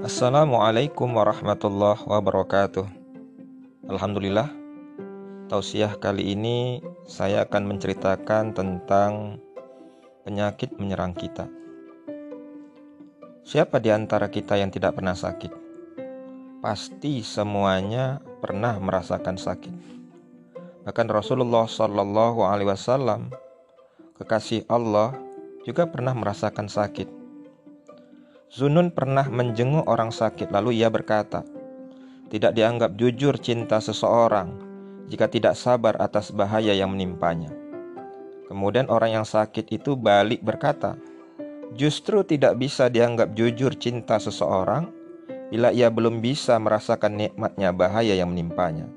Assalamualaikum warahmatullahi wabarakatuh. Alhamdulillah, tausiah kali ini saya akan menceritakan tentang penyakit menyerang kita. Siapa di antara kita yang tidak pernah sakit? Pasti semuanya pernah merasakan sakit. Bahkan Rasulullah Shallallahu Alaihi Wasallam, kekasih Allah, juga pernah merasakan sakit Zunun pernah menjenguk orang sakit, lalu ia berkata, "Tidak dianggap jujur cinta seseorang jika tidak sabar atas bahaya yang menimpanya." Kemudian orang yang sakit itu balik berkata, "Justru tidak bisa dianggap jujur cinta seseorang bila ia belum bisa merasakan nikmatnya bahaya yang menimpanya."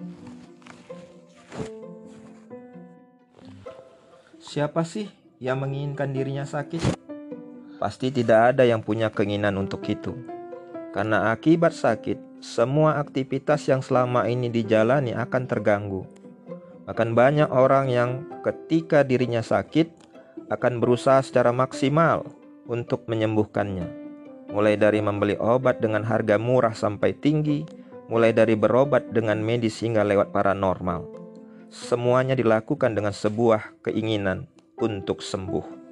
Siapa sih yang menginginkan dirinya sakit? Pasti tidak ada yang punya keinginan untuk itu. Karena akibat sakit, semua aktivitas yang selama ini dijalani akan terganggu. Bahkan banyak orang yang ketika dirinya sakit akan berusaha secara maksimal untuk menyembuhkannya. Mulai dari membeli obat dengan harga murah sampai tinggi, mulai dari berobat dengan medis hingga lewat paranormal. Semuanya dilakukan dengan sebuah keinginan untuk sembuh.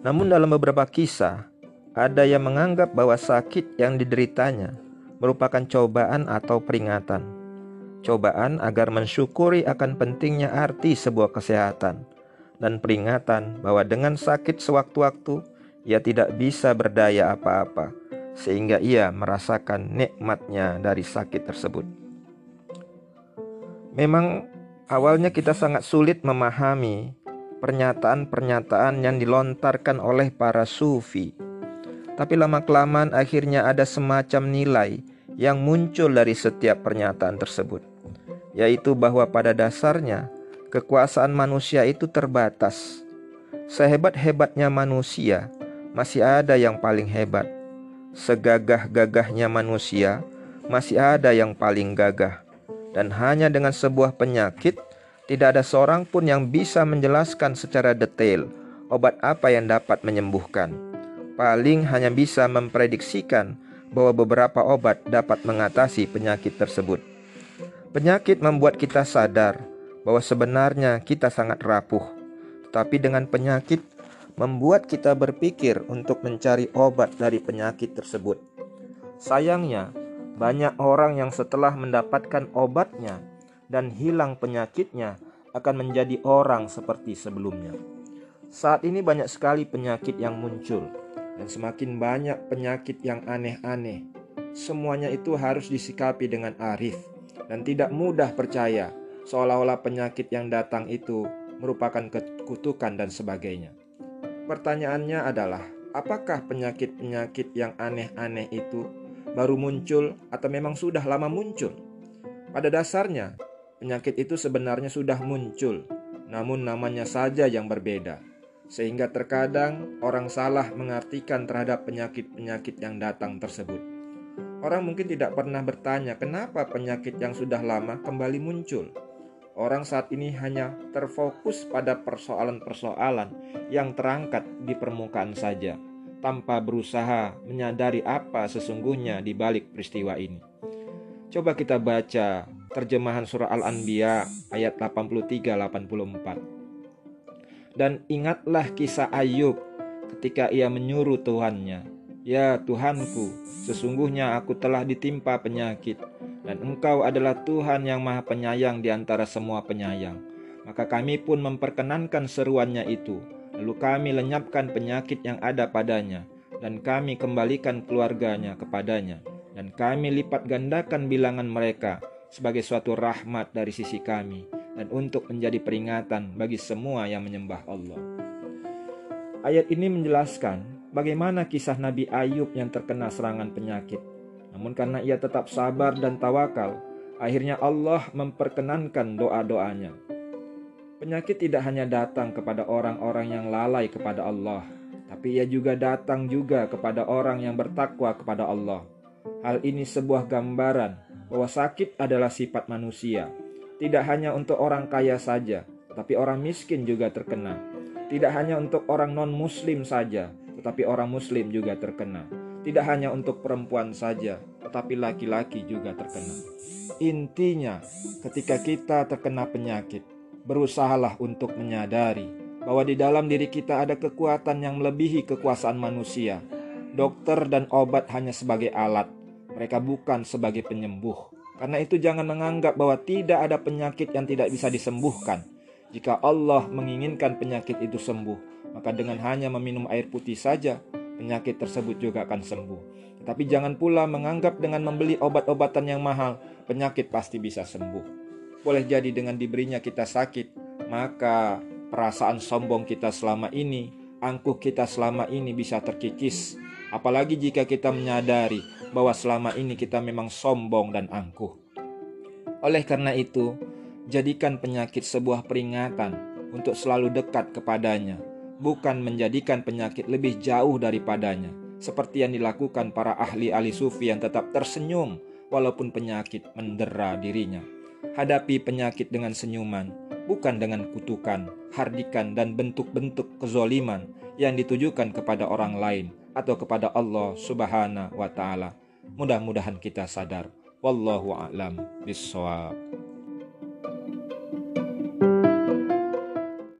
Namun dalam beberapa kisah, ada yang menganggap bahwa sakit yang dideritanya merupakan cobaan atau peringatan. Cobaan agar mensyukuri akan pentingnya arti sebuah kesehatan dan peringatan bahwa dengan sakit sewaktu-waktu ia tidak bisa berdaya apa-apa sehingga ia merasakan nikmatnya dari sakit tersebut. Memang awalnya kita sangat sulit memahami pernyataan-pernyataan yang dilontarkan oleh para sufi. Tapi lama-kelamaan akhirnya ada semacam nilai yang muncul dari setiap pernyataan tersebut, yaitu bahwa pada dasarnya kekuasaan manusia itu terbatas. Sehebat-hebatnya manusia, masih ada yang paling hebat. Segagah-gagahnya manusia, masih ada yang paling gagah. Dan hanya dengan sebuah penyakit tidak ada seorang pun yang bisa menjelaskan secara detail obat apa yang dapat menyembuhkan. Paling hanya bisa memprediksikan bahwa beberapa obat dapat mengatasi penyakit tersebut. Penyakit membuat kita sadar bahwa sebenarnya kita sangat rapuh, tetapi dengan penyakit membuat kita berpikir untuk mencari obat dari penyakit tersebut. Sayangnya, banyak orang yang setelah mendapatkan obatnya dan hilang penyakitnya akan menjadi orang seperti sebelumnya. Saat ini banyak sekali penyakit yang muncul dan semakin banyak penyakit yang aneh-aneh. Semuanya itu harus disikapi dengan arif dan tidak mudah percaya seolah-olah penyakit yang datang itu merupakan kekutukan dan sebagainya. Pertanyaannya adalah, apakah penyakit-penyakit yang aneh-aneh itu baru muncul atau memang sudah lama muncul? Pada dasarnya, Penyakit itu sebenarnya sudah muncul, namun namanya saja yang berbeda. Sehingga terkadang orang salah mengartikan terhadap penyakit-penyakit yang datang tersebut. Orang mungkin tidak pernah bertanya kenapa penyakit yang sudah lama kembali muncul. Orang saat ini hanya terfokus pada persoalan-persoalan yang terangkat di permukaan saja, tanpa berusaha menyadari apa sesungguhnya di balik peristiwa ini. Coba kita baca terjemahan surah Al-Anbiya ayat 83-84. Dan ingatlah kisah Ayub ketika ia menyuruh Tuhannya, Ya Tuhanku, sesungguhnya aku telah ditimpa penyakit, dan Engkau adalah Tuhan yang maha penyayang di antara semua penyayang. Maka kami pun memperkenankan seruannya itu, lalu kami lenyapkan penyakit yang ada padanya, dan kami kembalikan keluarganya kepadanya, dan kami lipat gandakan bilangan mereka, sebagai suatu rahmat dari sisi kami dan untuk menjadi peringatan bagi semua yang menyembah Allah. Ayat ini menjelaskan bagaimana kisah Nabi Ayub yang terkena serangan penyakit. Namun karena ia tetap sabar dan tawakal, akhirnya Allah memperkenankan doa-doanya. Penyakit tidak hanya datang kepada orang-orang yang lalai kepada Allah, tapi ia juga datang juga kepada orang yang bertakwa kepada Allah. Hal ini sebuah gambaran bahwa sakit adalah sifat manusia. Tidak hanya untuk orang kaya saja, tetapi orang miskin juga terkena. Tidak hanya untuk orang non-muslim saja, tetapi orang muslim juga terkena. Tidak hanya untuk perempuan saja, tetapi laki-laki juga terkena. Intinya, ketika kita terkena penyakit, berusahalah untuk menyadari bahwa di dalam diri kita ada kekuatan yang melebihi kekuasaan manusia. Dokter dan obat hanya sebagai alat, mereka bukan sebagai penyembuh. Karena itu, jangan menganggap bahwa tidak ada penyakit yang tidak bisa disembuhkan. Jika Allah menginginkan penyakit itu sembuh, maka dengan hanya meminum air putih saja, penyakit tersebut juga akan sembuh. Tetapi jangan pula menganggap dengan membeli obat-obatan yang mahal, penyakit pasti bisa sembuh. Boleh jadi dengan diberinya kita sakit, maka perasaan sombong kita selama ini, angkuh kita selama ini bisa terkikis. Apalagi jika kita menyadari bahwa selama ini kita memang sombong dan angkuh. Oleh karena itu, jadikan penyakit sebuah peringatan untuk selalu dekat kepadanya, bukan menjadikan penyakit lebih jauh daripadanya, seperti yang dilakukan para ahli-ahli sufi yang tetap tersenyum walaupun penyakit mendera dirinya. Hadapi penyakit dengan senyuman, bukan dengan kutukan, hardikan, dan bentuk-bentuk kezoliman yang ditujukan kepada orang lain atau kepada Allah Subhanahu wa Ta'ala. Mudah-mudahan kita sadar. Wallahu a'lam bishawab.